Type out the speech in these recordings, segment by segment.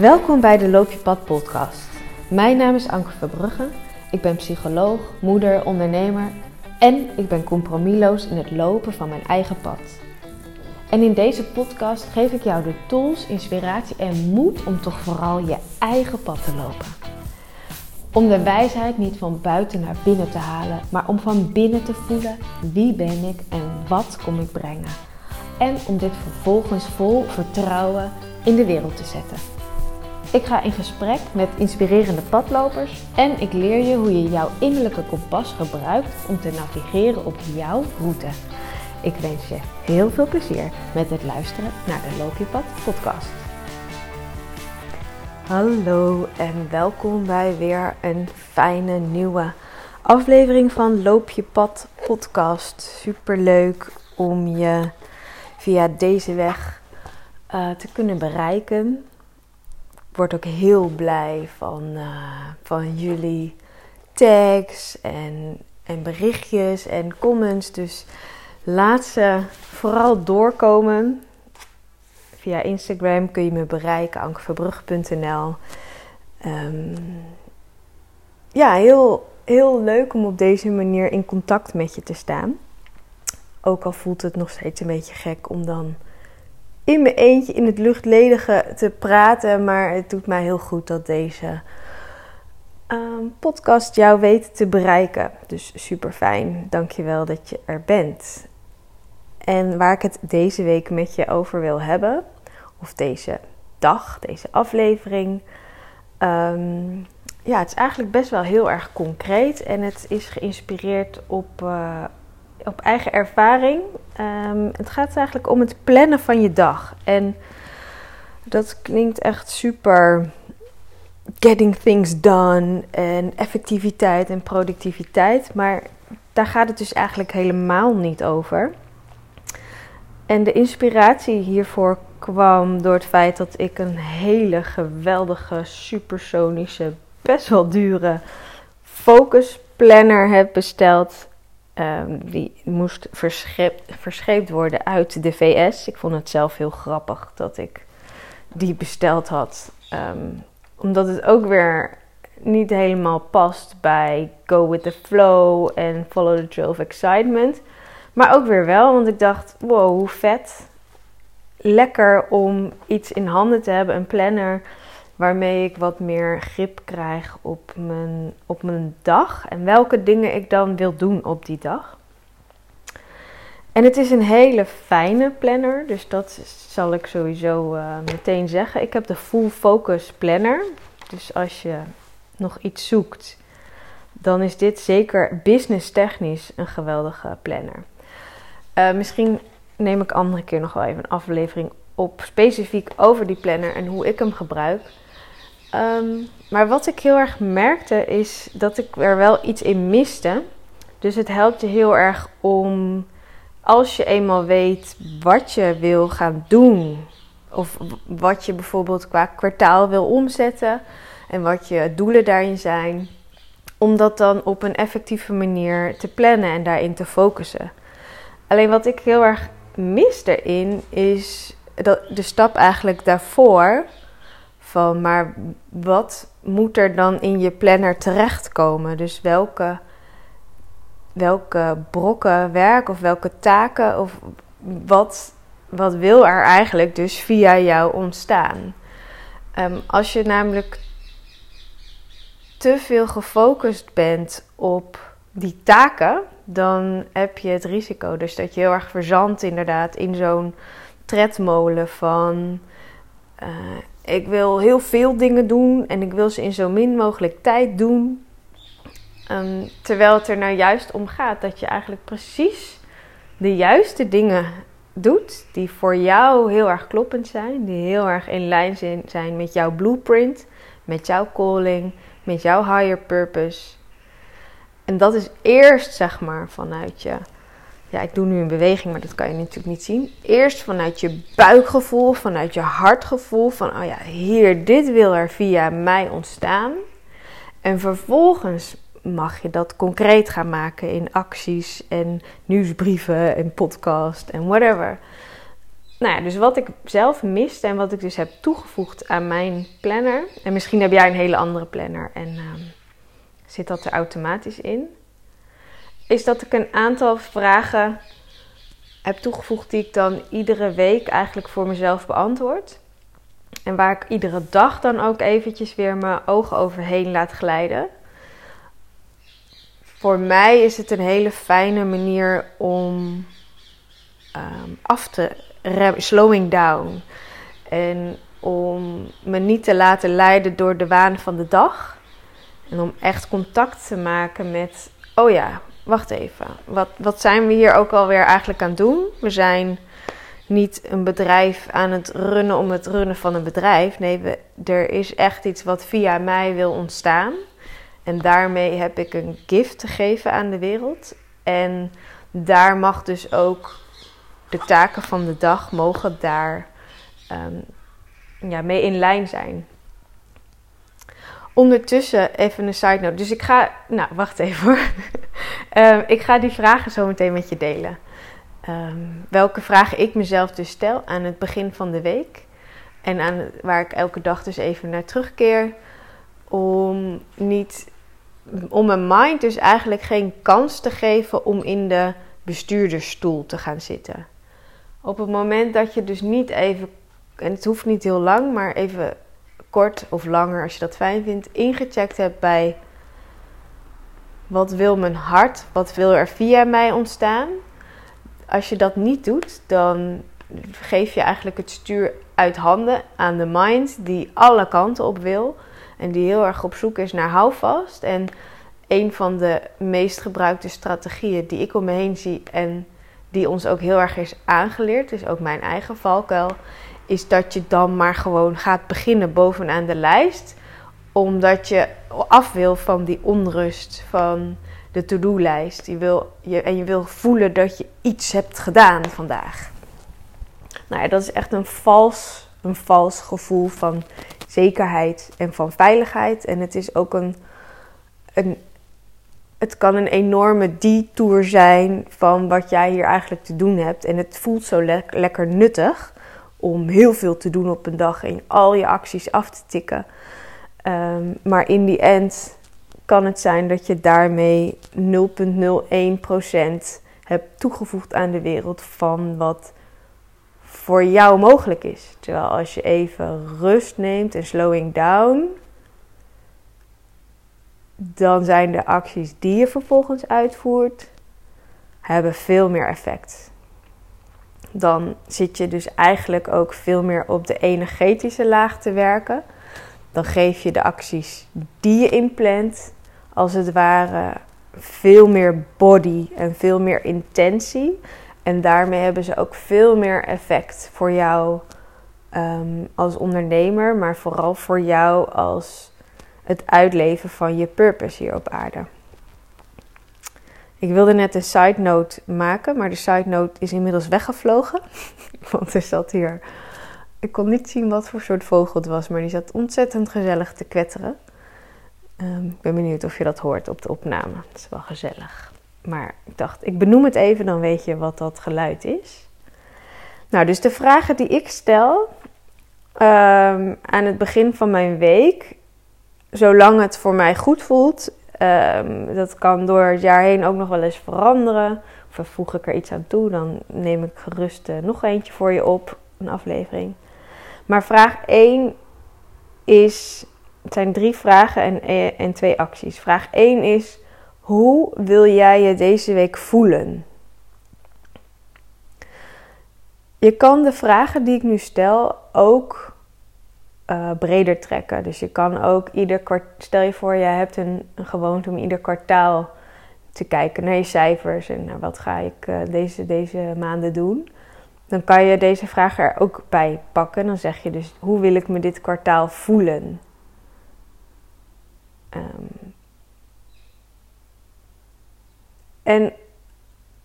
Welkom bij de Loop je Pad podcast. Mijn naam is Anke Verbrugge. Ik ben psycholoog, moeder, ondernemer en ik ben compromisloos in het lopen van mijn eigen pad. En in deze podcast geef ik jou de tools, inspiratie en moed om toch vooral je eigen pad te lopen. Om de wijsheid niet van buiten naar binnen te halen, maar om van binnen te voelen wie ben ik en wat kom ik brengen. En om dit vervolgens vol vertrouwen in de wereld te zetten. Ik ga in gesprek met inspirerende padlopers en ik leer je hoe je jouw innerlijke kompas gebruikt om te navigeren op jouw route. Ik wens je heel veel plezier met het luisteren naar de Loop je Pad podcast. Hallo en welkom bij weer een fijne nieuwe aflevering van Loop je Pad podcast. Super leuk om je via deze weg uh, te kunnen bereiken. Word ook heel blij van, uh, van jullie tags en, en berichtjes en comments. Dus laat ze vooral doorkomen. Via Instagram kun je me bereiken, ankeverbrugge.nl. Um, ja, heel, heel leuk om op deze manier in contact met je te staan. Ook al voelt het nog steeds een beetje gek om dan in mijn eentje in het luchtledige te praten. Maar het doet mij heel goed dat deze um, podcast jou weet te bereiken. Dus super fijn. Dankjewel dat je er bent. En waar ik het deze week met je over wil hebben, of deze dag, deze aflevering. Um, ja, het is eigenlijk best wel heel erg concreet en het is geïnspireerd op, uh, op eigen ervaring. Um, het gaat eigenlijk om het plannen van je dag. En dat klinkt echt super getting things done en effectiviteit en productiviteit. Maar daar gaat het dus eigenlijk helemaal niet over. En de inspiratie hiervoor kwam door het feit dat ik een hele geweldige, supersonische, best wel dure focus planner heb besteld. Um, die moest verscheept, worden uit de VS. Ik vond het zelf heel grappig dat ik die besteld had. Um, omdat het ook weer niet helemaal past bij go with the flow en follow the trail of excitement. Maar ook weer wel, want ik dacht, wow, hoe vet. Lekker om iets in handen te hebben, een planner waarmee ik wat meer grip krijg op mijn, op mijn dag en welke dingen ik dan wil doen op die dag. En het is een hele fijne planner, dus dat zal ik sowieso uh, meteen zeggen. Ik heb de Full Focus Planner. Dus als je nog iets zoekt, dan is dit zeker business technisch een geweldige planner. Uh, misschien neem ik andere keer nog wel even een aflevering op specifiek over die planner en hoe ik hem gebruik. Um, maar wat ik heel erg merkte is dat ik er wel iets in miste. Dus het helpt je heel erg om als je eenmaal weet wat je wil gaan doen, of wat je bijvoorbeeld qua kwartaal wil omzetten en wat je doelen daarin zijn, om dat dan op een effectieve manier te plannen en daarin te focussen. Alleen wat ik heel erg mis erin is dat de stap eigenlijk daarvoor van maar wat moet er dan in je planner terechtkomen? Dus welke, welke brokken werk of welke taken of wat, wat wil er eigenlijk dus via jou ontstaan? Um, als je namelijk te veel gefocust bent op die taken, dan heb je het risico dus dat je heel erg verzandt inderdaad in zo'n tredmolen van uh, ik wil heel veel dingen doen en ik wil ze in zo min mogelijk tijd doen. Um, terwijl het er nou juist om gaat dat je eigenlijk precies de juiste dingen doet die voor jou heel erg kloppend zijn, die heel erg in lijn zijn met jouw blueprint, met jouw calling, met jouw higher purpose. En dat is eerst zeg maar vanuit je. Ja, ik doe nu een beweging, maar dat kan je natuurlijk niet zien. Eerst vanuit je buikgevoel, vanuit je hartgevoel. Van, oh ja, hier, dit wil er via mij ontstaan. En vervolgens mag je dat concreet gaan maken in acties en nieuwsbrieven en podcast en whatever. nou ja, dus wat ik zelf miste en wat ik dus heb toegevoegd aan mijn planner. En misschien heb jij een hele andere planner en ehm, zit dat er automatisch in. Is dat ik een aantal vragen heb toegevoegd die ik dan iedere week eigenlijk voor mezelf beantwoord. En waar ik iedere dag dan ook eventjes weer mijn ogen overheen laat glijden. Voor mij is het een hele fijne manier om um, af te slowing down. En om me niet te laten leiden door de waan van de dag. En om echt contact te maken met, oh ja, wacht even. Wat, wat zijn we hier ook alweer eigenlijk aan het doen? We zijn niet een bedrijf aan het runnen om het runnen van een bedrijf. Nee, we, er is echt iets wat via mij wil ontstaan. En daarmee heb ik een gift te geven aan de wereld. En daar mag dus ook de taken van de dag mogen daar ehm, ja, mee in lijn zijn. Ondertussen even een side note. Dus ik ga, nou wacht even hoor. Ehm, ik ga die vragen zo meteen met je delen. Ehm, welke vragen ik mezelf dus stel aan het begin van de week. En aan, waar ik elke dag dus even naar terugkeer. Om niet, om mijn mind dus eigenlijk geen kans te geven om in de bestuurdersstoel te gaan zitten. Op het moment dat je dus niet even, en het hoeft niet heel lang, maar even kort of langer als je dat fijn vindt, ingecheckt hebt bij wat wil mijn hart, wat wil er via mij ontstaan. Als je dat niet doet, dan geef je eigenlijk het stuur uit handen aan de mind die alle kanten op wil en die heel erg op zoek is naar houvast. En een van de meest gebruikte strategieën die ik om me heen zie en die ons ook heel erg is aangeleerd, dus ook mijn eigen valkuil, is dat je dan maar gewoon gaat beginnen bovenaan de lijst. Omdat je af wil van die onrust van de to-do-lijst. Je wil, je, en je wil voelen dat je iets hebt gedaan vandaag. Nou ja, dat is echt een vals, een vals gevoel van zekerheid en van veiligheid. En het is ook een, een het kan een enorme detour zijn van wat jij hier eigenlijk te doen hebt. En het voelt zo lekker nuttig om heel veel te doen op een dag en al je acties af te tikken. Ehm, maar in die end kan het zijn dat je daarmee 0,01% hebt toegevoegd aan de wereld van wat voor jou mogelijk is. Terwijl als je even rust neemt en slowing down, dan zijn de acties die je vervolgens uitvoert, hebben veel meer effect. Dan zit je dus eigenlijk ook veel meer op de energetische laag te werken. Dan geef je de acties die je inplant, als het ware, veel meer body en veel meer intentie. En daarmee hebben ze ook veel meer effect voor jou um, als ondernemer, maar vooral voor jou als het uitleven van je purpose hier op aarde. Ik wilde net een side note maken, maar de side note is inmiddels weggevlogen. Want er zat hier. Ik kon niet zien wat voor soort vogel het was, maar die zat ontzettend gezellig te kwetteren. Um, ik ben benieuwd of je dat hoort op de opname. Het is wel gezellig. Maar ik dacht, ik benoem het even, dan weet je wat dat geluid is. Nou, dus de vragen die ik stel um, aan het begin van mijn week zolang het voor mij goed voelt, um, dat kan door het jaar heen ook nog wel eens veranderen. Of voeg ik er iets aan toe, dan neem ik gerust uh, nog eentje voor je op, een aflevering. Maar vraag 1 is, het zijn drie vragen en, eh, en twee acties. Vraag 1 is, hoe wil jij je deze week voelen? Je kan de vragen die ik nu stel ook uh, breder trekken. Dus je kan ook ieder kwartaal, stel je voor, je hebt een, gewoonte om ieder kwartaal te kijken naar je cijfers en naar wat ga ik uh, deze, deze maanden doen. Dan kan je deze vraag er ook bij pakken. Dan zeg je dus, hoe wil ik me dit kwartaal voelen? Um, en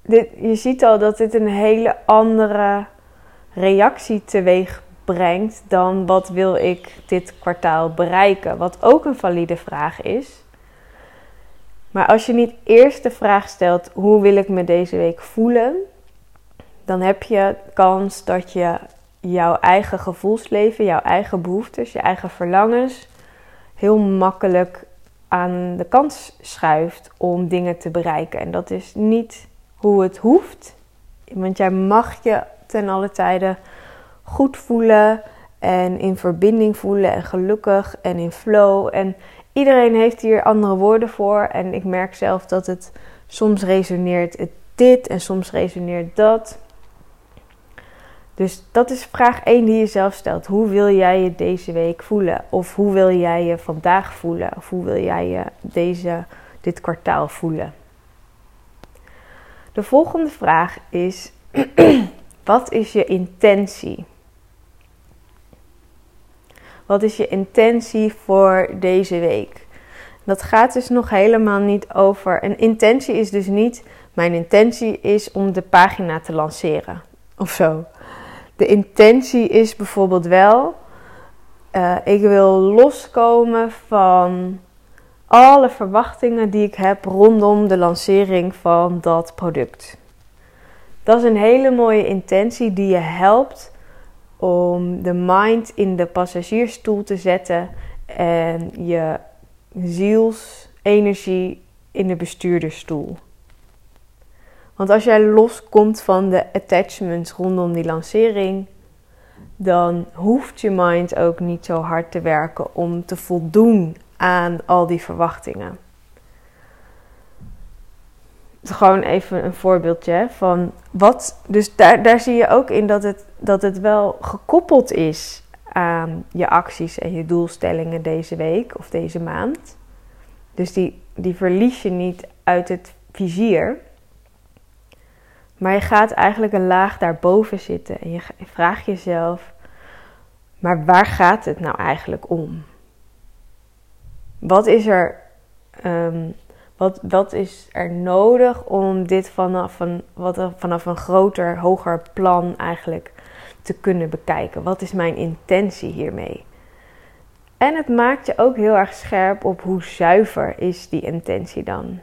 dit, je ziet al dat dit een hele andere reactie teweeg brengt dan wat wil ik dit kwartaal bereiken. Wat ook een valide vraag is. Maar als je niet eerst de vraag stelt hoe wil ik me deze week voelen, dan heb je kans dat je jouw eigen gevoelsleven, jouw eigen behoeftes, je eigen verlangens heel makkelijk aan de kant schuift om dingen te bereiken. En dat is niet hoe het hoeft. Want jij mag je ten alle tijden goed voelen en in verbinding voelen en gelukkig en in flow. En iedereen heeft hier andere woorden voor. En ik merk zelf dat het soms resoneert dit en soms resoneert dat. Dus dat is vraag 1 die je zelf stelt. Hoe wil jij je deze week voelen? Of hoe wil jij je vandaag voelen? Of hoe wil jij je deze, dit kwartaal voelen? De volgende vraag is: wat is je intentie? Wat is je intentie voor deze week? Dat gaat dus nog helemaal niet over. Een intentie is dus niet: mijn intentie is om de pagina te lanceren of zo. De intentie is bijvoorbeeld wel: uh, ik wil loskomen van alle verwachtingen die ik heb rondom de lancering van dat product. Dat is een hele mooie intentie die je helpt om de mind in de passagiersstoel te zetten en je zielsenergie in de bestuurdersstoel. Want als jij loskomt van de attachments rondom die lancering, dan hoeft je mind ook niet zo hard te werken om te voldoen aan al die verwachtingen. Gewoon even een voorbeeldje van wat. Dus daar, daar zie je ook in dat het, dat het wel gekoppeld is aan je acties en je doelstellingen deze week of deze maand. Dus die, die verlies je niet uit het vizier. Maar je gaat eigenlijk een laag daarboven zitten en je vraagt jezelf: maar waar gaat het nou eigenlijk om? Wat is er, um, wat, wat is er nodig om dit vanaf een, wat, vanaf een groter, hoger plan eigenlijk te kunnen bekijken? Wat is mijn intentie hiermee? En het maakt je ook heel erg scherp op hoe zuiver is die intentie dan.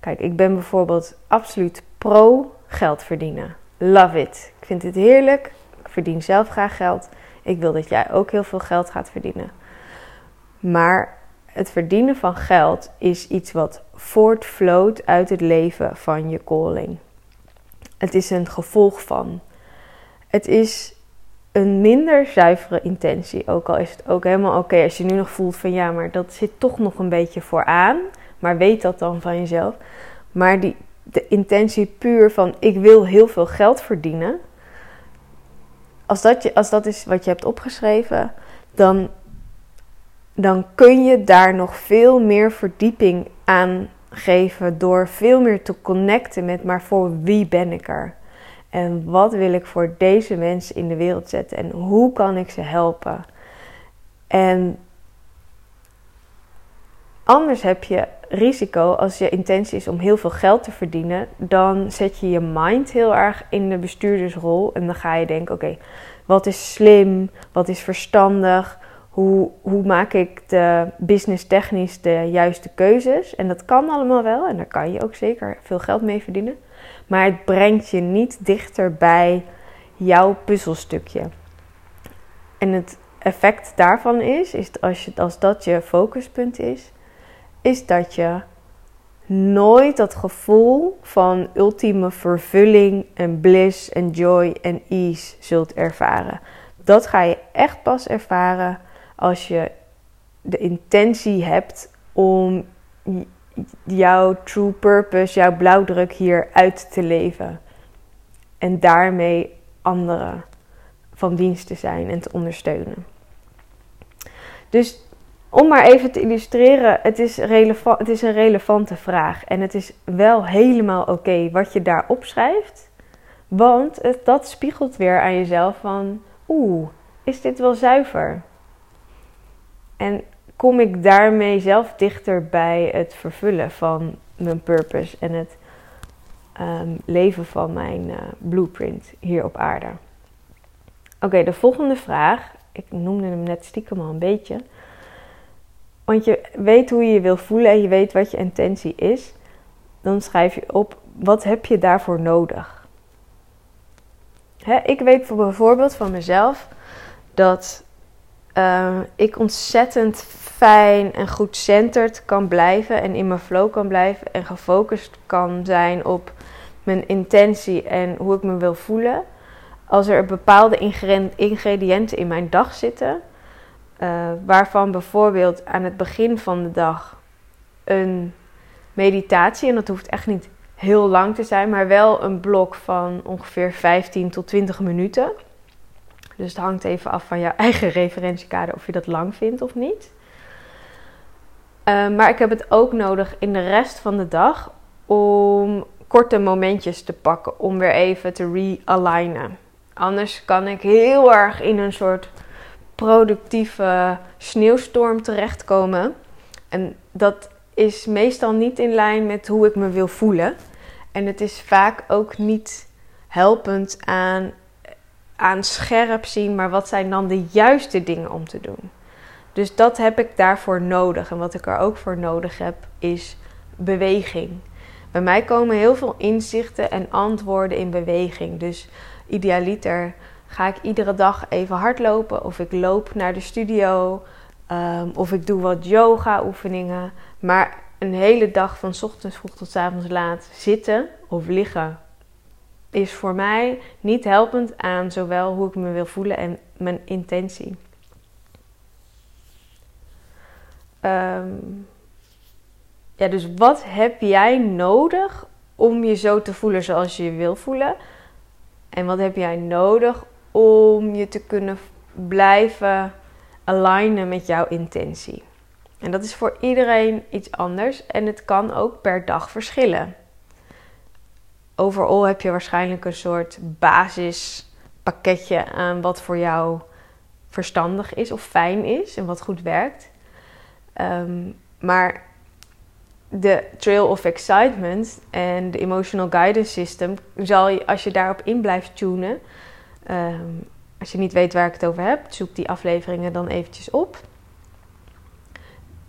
Kijk, ik ben bijvoorbeeld absoluut pro geld verdienen. Love it. Ik vind het heerlijk. Ik verdien zelf graag geld. Ik wil dat jij ook heel veel geld gaat verdienen. Maar het verdienen van geld is iets wat voortvloot uit het leven van je calling. Het is een gevolg van. Het is een minder zuivere intentie. Ook al is het ook helemaal oké als je nu nog voelt van ja, maar dat zit toch nog een beetje vooraan. Maar weet dat dan van jezelf. Maar die, de intentie puur van ik wil heel veel geld verdienen. Als dat, je, als dat is wat je hebt opgeschreven, dan, dan kun je daar nog veel meer verdieping aan geven door veel meer te connecten met maar voor wie ben ik er? En wat wil ik voor deze mensen in de wereld zetten? En hoe kan ik ze helpen? En anders heb je risico als je intentie is om heel veel geld te verdienen. Dan zet je je mind heel erg in de bestuurdersrol. En dan ga je denken: oké, wat is slim? Wat is verstandig? Hoe, hoe maak ik de business technisch de juiste keuzes? En dat kan allemaal wel. En daar kan je ook zeker veel geld mee verdienen. Maar het brengt je niet dichter bij jouw puzzelstukje. En het effect daarvan is, is als, je, als dat je focuspunt is, is dat je nooit dat gevoel van ultieme vervulling en bliss en joy en ease zult ervaren. Dat ga je echt pas ervaren als je de intentie hebt om jouw true purpose, jouw blauwdruk hier uit te leven. En daarmee anderen van dienst te zijn en te ondersteunen. Dus om maar even te illustreren, het is, het is een relevante vraag. En het is wel helemaal oké wat je daar opschrijft. Want het, dat spiegelt weer aan jezelf van... Oeh, is dit wel zuiver? En kom ik daarmee zelf dichter bij het vervullen van mijn purpose en het ehm, leven van mijn uh, blueprint hier op aarde. Oké, de volgende vraag. Ik noemde hem net stiekem al een beetje. Want je weet hoe je je wil voelen en je weet wat je intentie is. Dan schrijf je op, wat heb je daarvoor nodig? Hè, ik weet bijvoorbeeld van mezelf dat uh, ik ontzettend fijn en goed centered kan blijven en in mijn flow kan blijven en gefocust kan zijn op mijn intentie en hoe ik me wil voelen. Als er bepaalde ingrediënten in mijn dag zitten, uh, waarvan bijvoorbeeld aan het begin van de dag een meditatie, en dat hoeft echt niet heel lang te zijn, maar wel een blok van ongeveer 15 tot 20 minuten. Dus het hangt even af van jouw eigen referentiekader of je dat lang vindt of niet. Uh, maar ik heb het ook nodig in de rest van de dag om korte momentjes te pakken om weer even te realignen. Anders kan ik heel erg in een soort productieve sneeuwstorm terechtkomen. En dat is meestal niet in lijn met hoe ik me wil voelen. En het is vaak ook niet helpend aan, aan scherp zien, maar wat zijn dan de juiste dingen om te doen. Dus dat heb ik daarvoor nodig. En wat ik er ook voor nodig heb, is beweging. Bij mij komen heel veel inzichten en antwoorden in beweging. Dus idealiter ga ik iedere dag even hardlopen. Of ik loop naar de studio. Um, of ik doe wat yoga oefeningen. Maar een hele dag van ochtends vroeg tot avonds laat zitten of liggen is voor mij niet helpend aan zowel hoe ik me wil voelen en mijn intentie. Um, ja, dus wat heb jij nodig om je zo te voelen zoals je je wil voelen? En wat heb jij nodig om je te kunnen blijven alignen met jouw intentie? En dat is voor iedereen iets anders en het kan ook per dag verschillen. Overal heb je waarschijnlijk een soort basispakketje aan wat voor jou verstandig is of fijn is en wat goed werkt. Um, maar de Trail of Excitement en de Emotional Guidance System zal je, als je daarop in blijft tunen, um, als je niet weet waar ik het over heb, zoek die afleveringen dan eventjes op.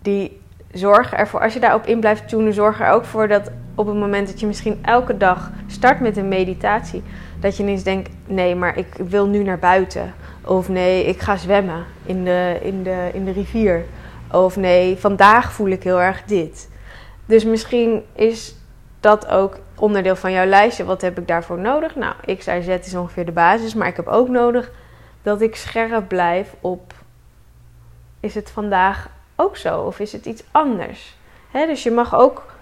Die zorgen ervoor, als je daarop in blijft tunen, zorgen er ook voor dat op het moment dat je misschien elke dag start met een meditatie, dat je ineens denkt: nee, maar ik wil nu naar buiten. Of nee, ik ga zwemmen in de, in de, in de rivier. Of nee, vandaag voel ik heel erg dit. Dus misschien is dat ook onderdeel van jouw lijstje. Wat heb ik daarvoor nodig? Nou, X, Y, Z is ongeveer de basis. Maar ik heb ook nodig dat ik scherp blijf op... Is het vandaag ook zo? Of is het iets anders? dus je mag ook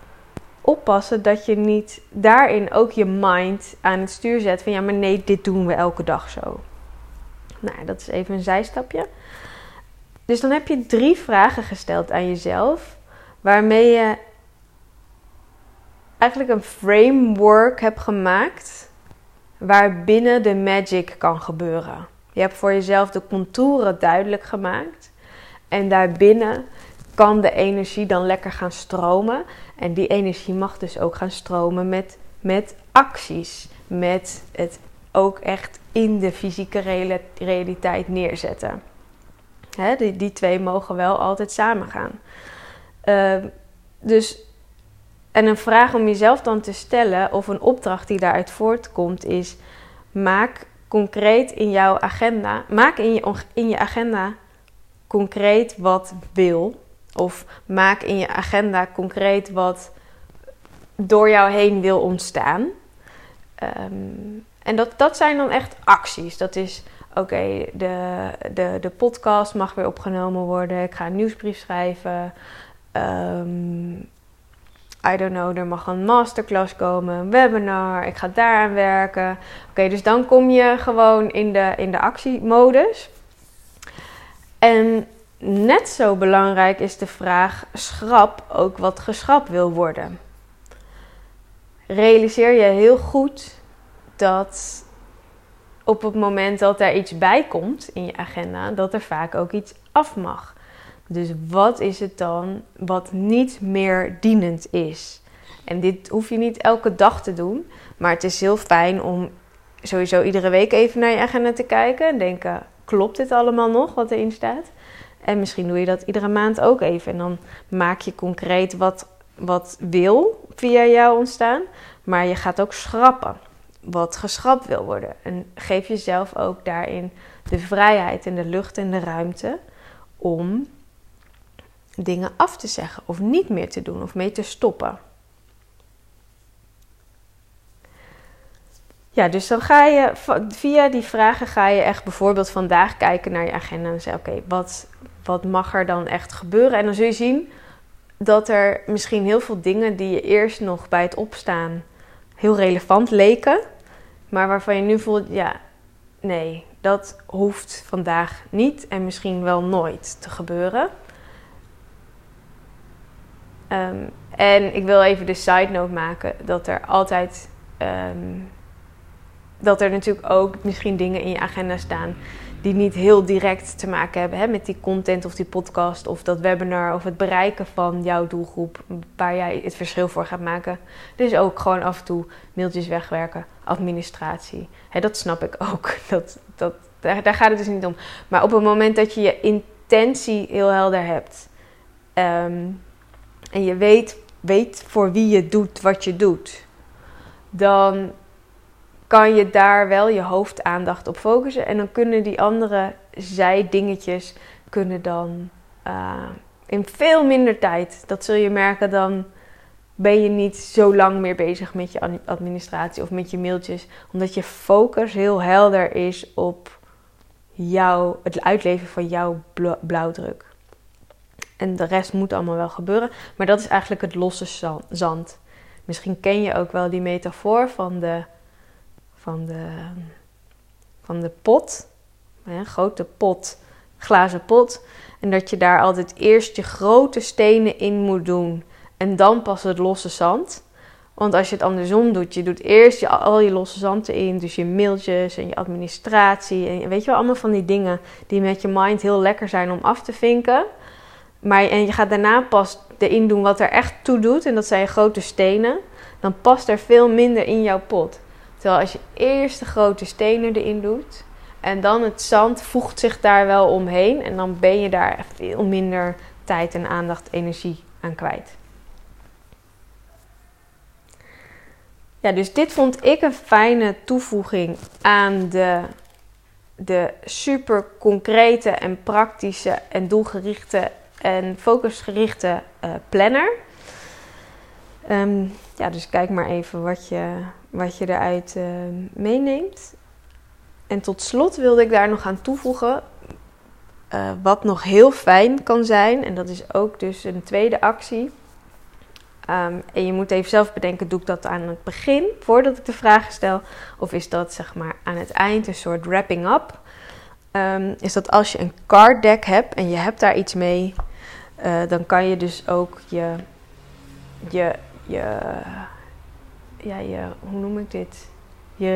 oppassen dat je niet daarin ook je mind aan het stuur zet. Van ja, maar nee, dit doen we elke dag zo. Nou, dat is even een zijstapje. Dus dan heb je drie vragen gesteld aan jezelf. Waarmee je eigenlijk een framework heb gemaakt waarbinnen de magic kan gebeuren. Je hebt voor jezelf de contouren duidelijk gemaakt en daarbinnen kan de energie dan lekker gaan stromen. En die energie mag dus ook gaan stromen met, met acties, met het ook echt in de fysieke realiteit neerzetten. die, die twee mogen wel altijd samen gaan. Uh, dus en een vraag om jezelf dan te stellen, of een opdracht die daaruit voortkomt, is: maak concreet in jouw agenda, maak in je, in je agenda concreet wat wil. Of maak in je agenda concreet wat door jou heen wil ontstaan. Um, en dat, dat zijn dan echt acties. Dat is, oké, de, de, de podcast mag weer opgenomen worden. Ik ga een nieuwsbrief schrijven. Um, I don't know, er mag een masterclass komen, een webinar, ik ga daaraan werken. Oké, dus dan kom je gewoon in de, in de actiemodus. En net zo belangrijk is de vraag: schrap ook wat geschrapt wil worden. Realiseer je heel goed dat op het moment dat er iets bij komt in je agenda, dat er vaak ook iets af mag. Dus wat is het dan wat niet meer dienend is? En dit hoef je niet elke dag te doen, maar het is heel fijn om sowieso iedere week even naar je agenda te kijken en denken: klopt dit allemaal nog wat erin staat? En misschien doe je dat iedere maand ook even. En dan maak je concreet wat, wat wil via jou ontstaan, maar je gaat ook schrappen. wat geschrapt wil worden. En geef jezelf ook daarin de vrijheid en de lucht en de ruimte om dingen af te zeggen of niet meer te doen of mee te stoppen. Ja, dus dan ga je via die vragen ga je echt bijvoorbeeld vandaag kijken naar je agenda en zeggen: Oké, wat, wat mag er dan echt gebeuren? En dan zul je zien dat er misschien heel veel dingen die je eerst nog bij het opstaan heel relevant leken, maar waarvan je nu voelt: ja, nee, dat hoeft vandaag niet en misschien wel nooit te gebeuren. Ehm, en ik wil even de side note maken dat er altijd. Ehm, dat er natuurlijk ook misschien dingen in je agenda staan die niet heel direct te maken hebben hè, met die content of die podcast of dat webinar of het bereiken van jouw doelgroep waar jij het verschil voor gaat maken. Dus ook gewoon af en toe mailtjes wegwerken, administratie. Hè, dat snap ik ook. Dat, dat, daar, gaat het dus niet om. Maar op het moment dat je je intentie heel helder hebt ehm, en je weet, weet voor wie je doet wat je doet, dan kan je daar wel je hoofdaandacht op focussen. En dan kunnen die andere zijdingetjes kunnen dan uh, in veel minder tijd. Dat zul je merken dan ben je niet zo lang meer bezig met je administratie of met je mailtjes. Omdat je focus heel helder is op jou, het uitleven van jouw blauwdruk. En de rest moet allemaal wel gebeuren. Maar dat is eigenlijk het losse zand. Misschien ken je ook wel die metafoor van de van de, van de pot. Een grote pot, glazen pot. En dat je daar altijd eerst je grote stenen in moet doen. En dan pas het losse zand. Want als je het andersom doet, je doet eerst je, al je losse zand erin. Dus je mailtjes en je administratie. En weet je wel, allemaal van die dingen die met je mind heel lekker zijn om af te vinken. Maar, en je gaat daarna pas erin doen wat er echt toe doet. En dat zijn grote stenen. Dan past er veel minder in jouw pot. Terwijl als je eerst de grote stenen erin doet en dan het zand voegt zich daar wel omheen en dan ben je daar veel minder tijd en aandacht, energie aan kwijt. Ja, dus dit vond ik een fijne toevoeging aan de, de super concrete en praktische en doelgerichte en focusgerichte uh, planner. Ehm, ja, dus kijk maar even wat je, wat je eruit uh, meeneemt. En tot slot wilde ik daar nog aan toevoegen. Uh, wat nog heel fijn kan zijn, en dat is ook dus een tweede actie. Um, en je moet even zelf bedenken: doe ik dat aan het begin, voordat ik de vragen stel? Of is dat zeg maar aan het eind een soort wrapping up? Um, is dat als je een card deck hebt en je hebt daar iets mee, uh, dan kan je dus ook je, je je, ja, je, hoe noem ik dit? Je,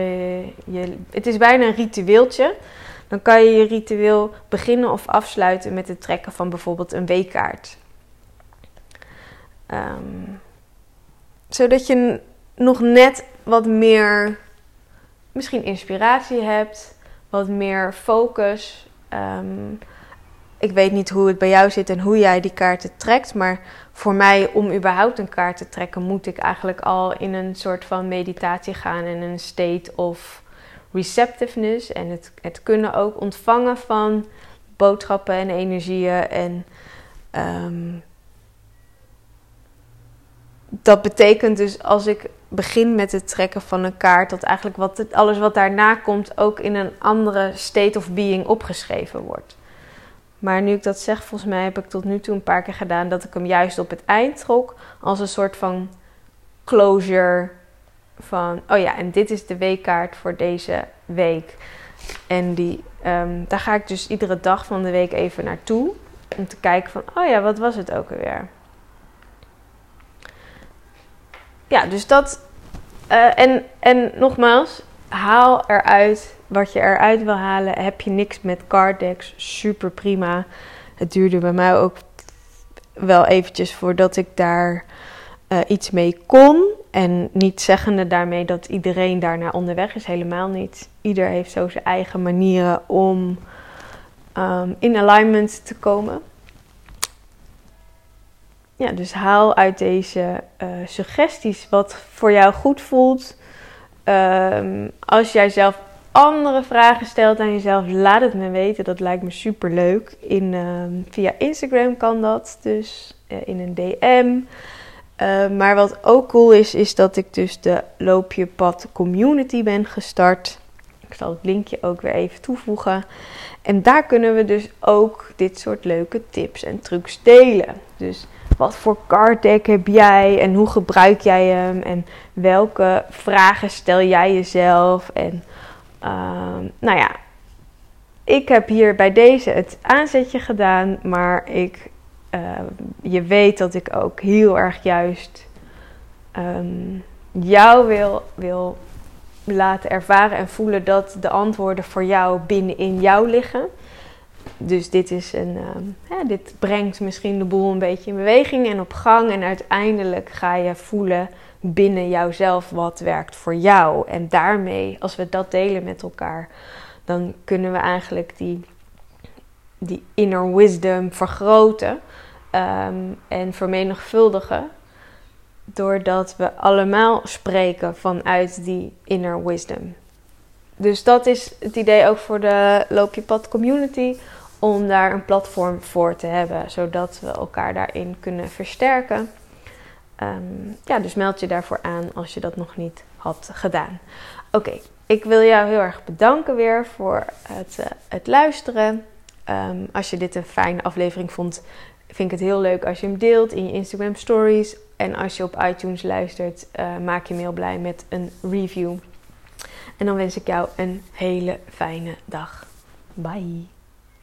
je, het is bijna een ritueeltje. Dan kan je je ritueel beginnen of afsluiten met het trekken van bijvoorbeeld een weekkaart. Um, zodat je nog net wat meer, misschien inspiratie hebt, wat meer focus. Um, ik weet niet hoe het bij jou zit en hoe jij die kaarten trekt. Maar voor mij, om überhaupt een kaart te trekken, moet ik eigenlijk al in een soort van meditatie gaan. In een state of receptiveness. En het, het kunnen ook ontvangen van boodschappen en energieën. En um, dat betekent dus als ik begin met het trekken van een kaart, dat eigenlijk wat, alles wat daarna komt ook in een andere state of being opgeschreven wordt. Maar nu ik dat zeg, volgens mij heb ik tot nu toe een paar keer gedaan dat ik hem juist op het eind trok. Als een soort van closure van, oh ja, en dit is de weekkaart voor deze week. En die, um, daar ga ik dus iedere dag van de week even naartoe. Om te kijken van, oh ja, wat was het ook alweer? Ja, dus dat. Uh, en, en nogmaals, haal eruit wat je eruit wil halen. Heb je niks met card decks, super prima. Het duurde bij mij ook wel eventjes voordat ik daar uh, iets mee kon. En niet zeggende daarmee dat iedereen daarna onderweg is, helemaal niet. Ieder heeft zo zijn eigen manieren om um, in alignment te komen. Ja, dus haal uit deze uh, suggesties wat voor jou goed voelt. Ehm, als jij zelf andere vragen stelt aan jezelf, laat het me weten. Dat lijkt me super leuk. In, ehm, via Instagram kan dat, dus uh, in een DM. Ehm, maar wat ook cool is, is dat ik dus de Loop je Pad community ben gestart. Ik zal het linkje ook weer even toevoegen. En daar kunnen we dus ook dit soort leuke tips en trucs delen. Dus wat voor card deck heb jij en hoe gebruik jij hem? En welke vragen stel jij jezelf? En uh, nou ja, ik heb hier bij deze het aanzetje gedaan, maar ik, uh, je weet dat ik ook heel erg juist um, jou wil, wil laten ervaren en voelen dat de antwoorden voor jou binnenin jou liggen. Dus dit, is een, uh, dit brengt misschien de boel een beetje in beweging en op gang. En uiteindelijk ga je voelen binnen jouzelf wat werkt voor jou. En daarmee, als we dat delen met elkaar, dan kunnen we eigenlijk die, die inner wisdom vergroten um, en vermenigvuldigen. Doordat we allemaal spreken vanuit die inner wisdom. Dus dat is het idee ook voor de Loop je Pad community. Om daar een platform voor te hebben. Zodat we elkaar daarin kunnen versterken. Um, ja, dus meld je daarvoor aan als je dat nog niet had gedaan. Oké, ik wil jou heel erg bedanken weer voor het, uh, het luisteren. Um, als je dit een fijne aflevering vond, vind ik het heel leuk als je hem deelt in je Instagram stories. En als je op iTunes luistert, uh, maak je me heel blij met een review. En dan wens ik jou een hele fijne dag. Bye.